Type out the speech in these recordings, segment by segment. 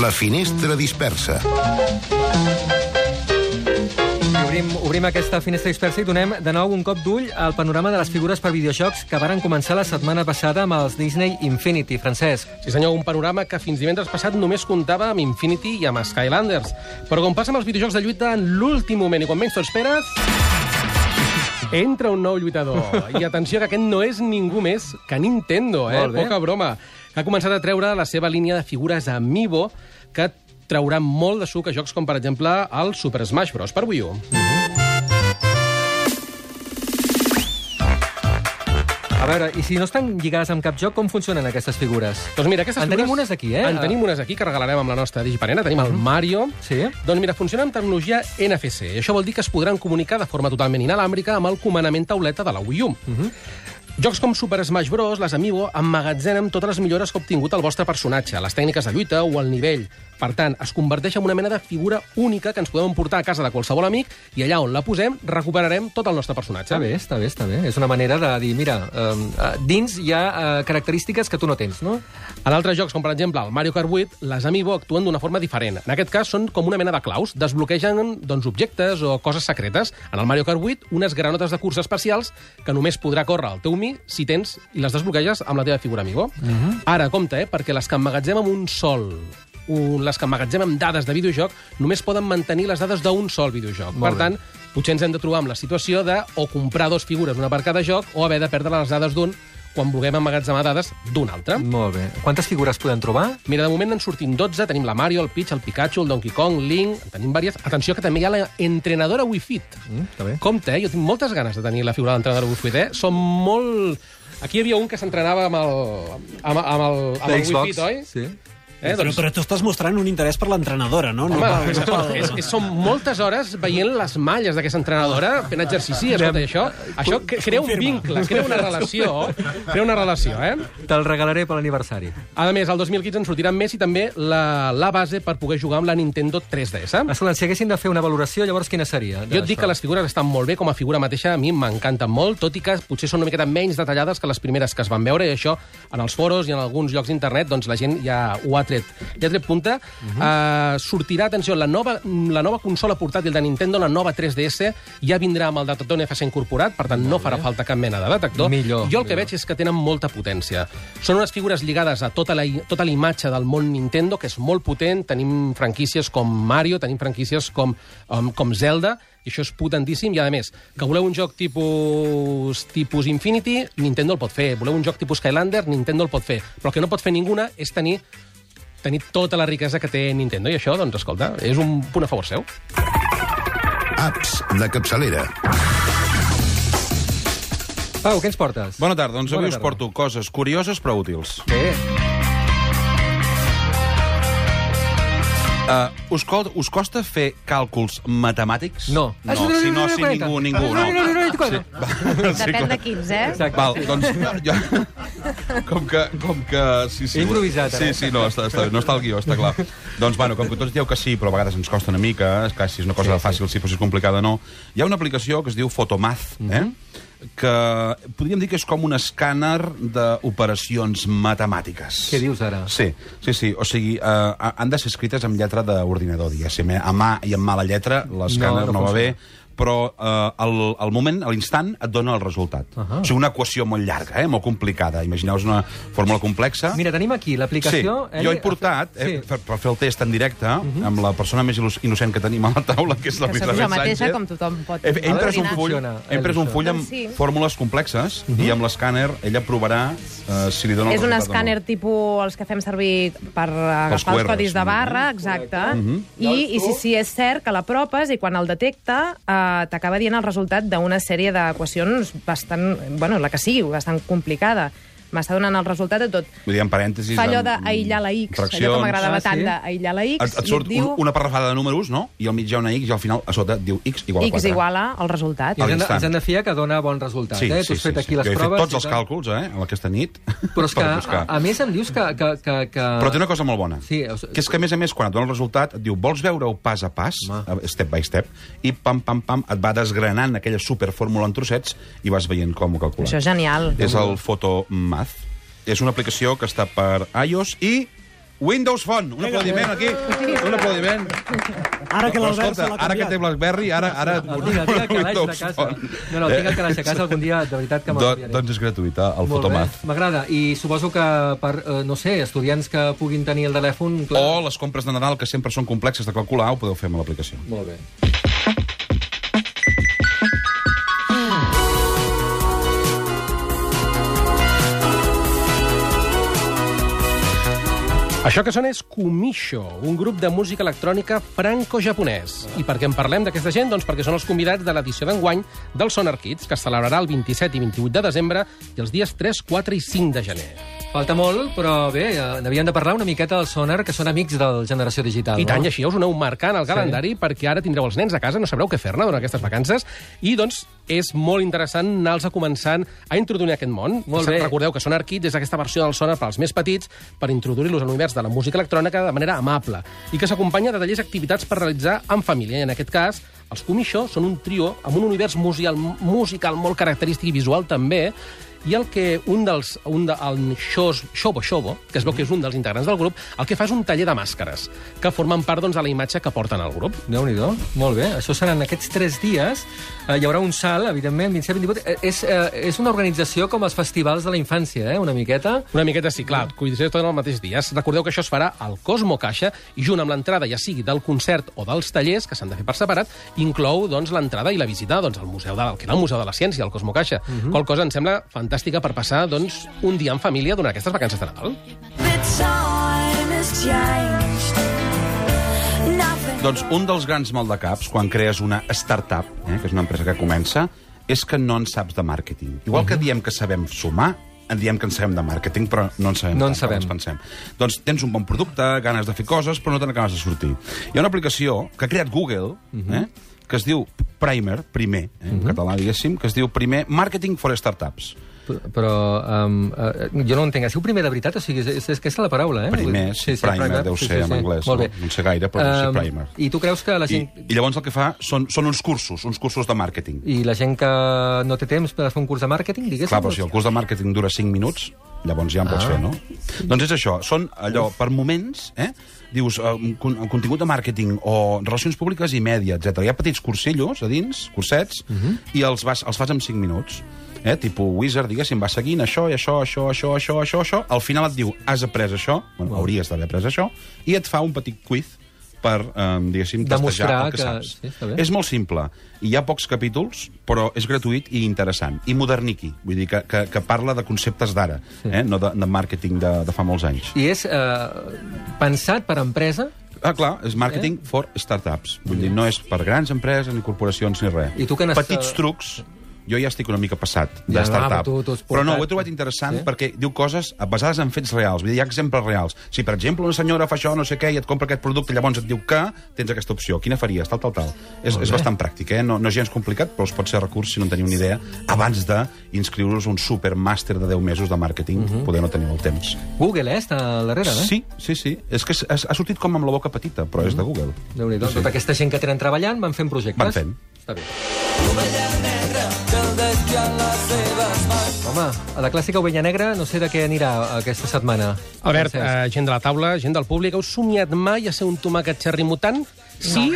La finestra dispersa. I Obrim, obrim aquesta finestra dispersa i donem de nou un cop d'ull al panorama de les figures per videojocs que varen començar la setmana passada amb els Disney Infinity. Francesc. Sí senyor, un panorama que fins divendres passat només comptava amb Infinity i amb Skylanders. Però com passa amb els videojocs de lluita en l'últim moment i quan menys t'ho esperes... Entra un nou lluitador. I atenció, que aquest no és ningú més que Nintendo, eh? Poca broma. Que ha començat a treure la seva línia de figures Amiibo, que traurà molt de suc a jocs com, per exemple, el Super Smash Bros. per Wii U. A veure, i si no estan lligades amb cap joc, com funcionen aquestes figures? Doncs mira, aquestes En figures... tenim unes aquí, eh? En tenim unes aquí que regalarem amb la nostra Digipanera. Tenim el Mario. Sí? Doncs mira, funciona amb tecnologia NFC. I això vol dir que es podran comunicar de forma totalment inalàmbrica amb el comandament tauleta de la Wii U. Jocs com Super Smash Bros., les Amiibo, emmagatzenen totes les millores que ha obtingut el vostre personatge, les tècniques de lluita o el nivell. Per tant, es converteix en una mena de figura única que ens podem portar a casa de qualsevol amic i allà on la posem recuperarem tot el nostre personatge. Està bé, està bé, està bé. És una manera de dir, mira, eh, dins hi ha eh, característiques que tu no tens, no? En altres jocs, com per exemple el Mario Kart 8, les Amiibo actuen d'una forma diferent. En aquest cas, són com una mena de claus. Desbloquegen doncs, objectes o coses secretes. En el Mario Kart 8, unes granotes de cursa especials que només podrà córrer el teu Mi si tens i les desbloqueges amb la teva figura Amiibo. Ara, compte, eh, perquè les que emmagatzem amb un sol un, les que emmagatzem amb dades de videojoc només poden mantenir les dades d'un sol videojoc. Molt per tant, potser ens hem de trobar amb la situació de o comprar dos figures, una per cada joc, o haver de perdre les dades d'un quan vulguem emmagatzemar dades d'un altre. Molt bé. Quantes figures podem trobar? Mira, de moment en sortim 12. Tenim la Mario, el Peach, el Pikachu, el Donkey Kong, Link... En tenim diverses. Atenció, que també hi ha la entrenadora Wii Fit. Mm, està bé. Compte, eh? Jo tinc moltes ganes de tenir la figura de l'entrenadora Wii Fit, eh? Són molt... Aquí hi havia un que s'entrenava amb el, amb, amb el, amb el Wii Fit, oi? Sí. Eh? Però, però tu estàs mostrant un interès per l'entrenadora, no? no Home, per- és, per- és, és, són moltes hores veient les malles d'aquesta entrenadora fent exercici, escolta, i això, això cre- crea un vincle, crea una relació, crea una relació, eh? Te'l regalaré per l'aniversari. A més, el 2015 en sortiran més i també la, la base per poder jugar amb la Nintendo 3DS. Escolta, si haguéssim de fer una valoració, llavors quina seria? Jo et dic que les figures estan molt bé, com a figura mateixa a mi m'encanten molt, tot i que potser són una miqueta menys detallades que les primeres que es van veure, i això en els foros i en alguns llocs d'internet doncs la gent ja ho ha tret, ja tret punta. uh, sortirà, atenció, la nova, la nova consola portàtil de Nintendo, la nova 3DS, ja vindrà amb el detector NFC incorporat, per tant no farà falta cap mena de detector. Millor, jo el que millor. veig és que tenen molta potència. Són unes figures lligades a tota la, tota la imatge del món Nintendo, que és molt potent. Tenim franquícies com Mario, tenim franquícies com, um, com Zelda, i això és potentíssim. I, a més, que voleu un joc tipus, tipus Infinity, Nintendo el pot fer. Voleu un joc tipus Skylander, Nintendo el pot fer. Però el que no pot fer ninguna és tenir tenir tota la riquesa que té Nintendo. I això, doncs, escolta, és un punt a favor seu. Apps de capçalera. Pau, què ens portes? Bona tarda, doncs Bona avui us porto coses curioses però útils. Bé. Uh, us, co us costa fer càlculs matemàtics? No. No, si no, si ningú, ningú, no. Depèn de quins, eh? Exacte. Val, doncs jo... Com que... Com que sí, sí, He improvisat, Sí, sí, no, està, està, no està el guió, està clar. doncs, bueno, com que tots dieu que sí, però a vegades ens costa una mica, és clar, si és una cosa Sí, sí. fàcil, sí, si és complicada, no. Hi ha una aplicació que es diu Photomath, eh? Que podríem dir que és com un escàner d'operacions matemàtiques. Què dius ara? Sí, sí, sí. O sigui, uh, han de ser escrites amb lletra d'ordinador, diguéssim. Eh? A mà i amb mala lletra, l'escàner No, no, no va bé, funciona. Però uh, al, al moment, a l'instant, et dona el resultat. Uh -huh. O sigui, una equació molt llarga, eh? molt complicada. Imagineu-vos una fórmula complexa. Mira, tenim aquí Sí, l'aplicació... jo he portat, eh, Sí. per, per fer el test en directe, uh -huh. amb la persona més innocent que tenim a la taula, que és la Elisabet jo mateixa, Sánchez. com tothom pot He, he com un full, he imprès un full amb sí. fórmules complexes i amb l'escàner ella provarà uh, si li dona el És un resultat o no. escàner tipus els que fem servir per agafar els QRs, codis de barra, exacte. I, I si, si és cert que l'apropes i quan el detecta eh, t'acaba dient el resultat d'una sèrie d'equacions bastant, bueno, la que sigui, bastant complicada. M'està donant el resultat de tot. Vull dir, en parèntesis... Fa allò d'aïllar la X, allò que fraccions. m'agradava Ah, sí? tant d'aïllar la X, Et, et i surt et diu un, una parrafada de números, no? I al mig hi ha una X i al final a sota diu X igual a 4. X igual a el resultat. I ens, hem de, l'instant. ens hem de fiar que dona bon resultat, Sí, eh? sí, tu has sí, fet sí, aquí Jo les he fet proves... tots i els càlculs, eh, en aquesta nit, Però és que, per a, a més, em dius que... que, que, que... Però té una cosa molt bona. Sí, o Que és que, a més a més, quan et dona el resultat, et diu, vols veure-ho pas a pas, eh, step by step, i pam, pam, pam, et va desgranant aquella superfórmula en trossets i vas veient com ho calcular. Això és genial. És el Photomath. És una aplicació que està per iOS i Windows Phone. Un aplaudiment aquí. Un aplaudiment. Ara que l'Albert se l'ha ara que té canviat. BlackBerry, ara... ara El tinc, el tinc al calaix de casa. Phone. No, no, el tinc al calaix de casa algun dia, de veritat que Do, canviaré. doncs és gratuït, eh, el Molt Fotomath. M'agrada. I suposo que per, eh, no sé, estudiants que puguin tenir el telèfon... Clar... O les compres de Nadal, que sempre són complexes de calcular, ho podeu fer amb l'aplicació. Molt bé. Això que sona és Kumisho, un grup de música electrònica franco-japonès. I per què en parlem d'aquesta gent? Doncs perquè són els convidats de l'edició d'enguany del Sonar Kids, que es celebrarà el 27 i 28 de desembre i els dies 3, 4 i 5 de gener. Falta molt, però bé, eh, n'havíem de parlar una miqueta del Sonar, que són amics del Generació Digital. I tant, no? i així ja us ho aneu marcant al calendari, sí. perquè ara tindreu els nens a casa, no sabreu què fer-ne durant aquestes vacances, i doncs és molt interessant anar-los a començant a introduir aquest món. Molt bé. Recordeu que Sonar Kids és aquesta versió del Sonar per als més petits per introduir-los a l'univers de la música electrònica de manera amable i que s'acompanya de tallers i activitats per realitzar en família. I en aquest cas, els Kumisho són un trio amb un univers musical, musical molt característic i visual també, i el que un dels... Un de, el Shos, Shobo Shobo, que es veu que és un dels integrants del grup, el que fa és un taller de màscares, que formen part doncs, de la imatge que porten al grup. déu nhi Molt bé. Això seran aquests tres dies. Eh, hi haurà un salt, evidentment, 27, 28. Eh, és, eh, és una organització com els festivals de la infància, eh? una miqueta. Una miqueta sí, clar, coincideix tot en el mateix dia. Recordeu que això es farà al Cosmo Caixa i junt amb l'entrada, ja sigui del concert o dels tallers, que s'han de fer per separat, inclou doncs, l'entrada i la visita doncs, al museu de, que era el Museu de la Ciència, el Cosmo Caixa. Uh -huh. Qual cosa em sembla fantàstica per passar doncs, un dia en família durant aquestes vacances de Nadal. Doncs un dels grans maldecaps, quan crees una startup, eh, que és una empresa que comença, és que no en saps de màrqueting. Igual que diem que sabem sumar, en diem que en sabem de màrqueting, però no en sabem No en sabem. ens pensem. Doncs tens un bon producte, ganes de fer coses, però no te n'acabes de sortir. Hi ha una aplicació que ha creat Google, eh, que es diu Primer, primer, eh, en català, diguéssim, que es diu Primer Marketing for Startups. Però um, uh, jo no ho entenc. Es diu primer de veritat? O sigui, és, és, és aquesta la paraula, eh? Primer, sí, primer, deu ser en anglès, Molt no? bé. No en sé gaire, però deu ser Um, primer. I tu creus que la I, gent... I llavors el que fa són, són uns cursos, uns cursos de màrqueting. I la gent que no té temps per fer un curs de màrqueting, diguéssim... Clar, però si el curs de màrqueting dura 5 minuts, llavors ja en pots Ah. fer, no? Doncs és això, són allò, per moments, eh? dius, eh, contingut de màrqueting o relacions públiques i mèdia, etc. Hi ha petits cursillos a dins, cursets, i els, vas, els fas en 5 minuts. Eh? Tipus Wizard, diguéssim, va seguint això, i això, això, això, això, això, això. Al final et diu, has après això, bueno, hauries d'haver après això, i et fa un petit quiz per, eh, diguéssim, testejar el que, que- saps. sí, està bé. És molt simple. I hi ha pocs capítols, però és gratuït i interessant. I moderniqui, vull dir que, que, que parla de conceptes d'ara, sí. eh? no de, de màrqueting de, de fa molts anys. I és eh, pensat per empresa Ah, clar, és marketing eh? for startups. Vull dir, no és per grans empreses, ni corporacions, ni res. I tu que Petits trucs jo ja estic una mica passat de Ja, startup. tu- tu Però no, ho he trobat interessant Sí? sí? perquè diu coses basades en fets reals. Vull dir, hi ha exemples reals. Si, per exemple, una senyora fa això, no sé què, i et compra aquest producte, i llavors et diu que tens aquesta opció. Quina faries? Tal, tal, tal. És, és bastant pràctic, eh? No, no és gens complicat, però us pot ser recurs si no en teniu ni idea, abans d'inscriure-us un supermàster de 10 mesos de màrqueting. Uh -huh. Poder no teniu el temps. Google, eh? Està al darrere, eh? Sí, sí, sí. És que ha, ha sortit com amb la boca petita, però és de Google. déu nhi Tota aquesta gent que tenen treballant van fent projectes. Van fent. Està bé. Home, a la clàssica ovella negra no sé de què anirà aquesta setmana. Albert, eh, gent de la taula, gent del públic, heu somiat mai a ser un tomàquet xerri mutant? Sí?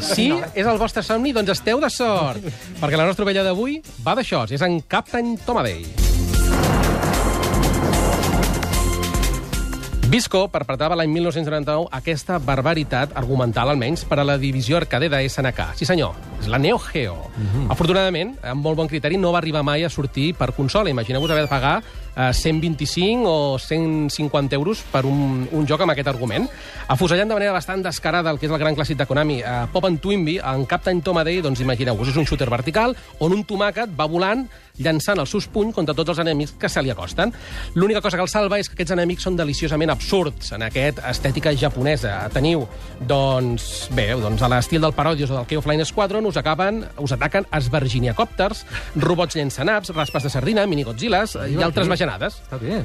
Sí? És el vostre somni? Doncs esteu de sort. Perquè la nostra ovella d'avui va d'això, és en Captain Tomaday. Visco perpetrava l'any 1999 aquesta barbaritat argumental, almenys, per a la divisió arcade de SNK. Sí, senyor, és la Neo Geo. Afortunadament, amb molt bon criteri, no va arribar mai a sortir per consola. Imagineu-vos haver de pagar eh, 125 o 150 euros per un, un joc amb aquest argument. Afusellant de manera bastant descarada el que és el gran clàssic de Konami, eh, Pop and Twinbee, en Captain Tomaday, doncs imagineu-vos, és un shooter vertical on un tomàquet va volant llançant els seus punys contra tots els enemics que se li acosten. L'única cosa que el salva és que aquests enemics són deliciosament absurds en aquesta estètica japonesa. Teniu, doncs, bé, doncs a l'estil del Parodius o del K-Offline Squadron us, acaben, us ataquen esverginiacòpters, robots llençanaps, raspes de sardina, minigodzillas i altres bajanades. Està bé.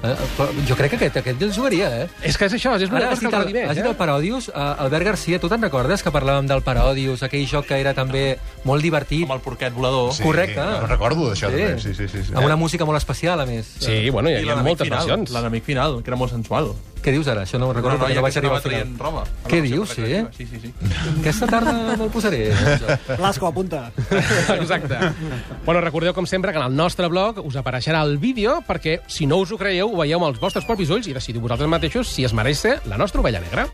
Eh, però jo crec que aquest, aquest el jugaria, eh? És que és això, és una Ara cosa que el, el dir has dit més, el Parodius. Uh, Albert Garcia, tu te'n recordes que parlàvem del Parodius, aquell joc que era també molt divertit? Amb el porquet volador. Sí. Correcte. No recordo d'això, també. Sí, sí, sí. sí. Amb una música molt especial, a més. Sí, bueno, hi, hi ha l'enemic moltes final, versions. L'enemic final, que era molt sensual. Què dius ara? Això no ho recordo no, no, perquè ja no que vaig arribar al final. roba. Què dius, sí? recreativa. Sí, sí, sí. Aquesta tarda me'l posaré. això. Lasco, apunta. Exacte. bueno, recordeu, com sempre, que en el nostre blog us apareixerà el vídeo perquè, si no us ho creieu, ho veieu amb els vostres propis ulls i decidiu vosaltres mateixos si es mereix ser la nostra ovella negra.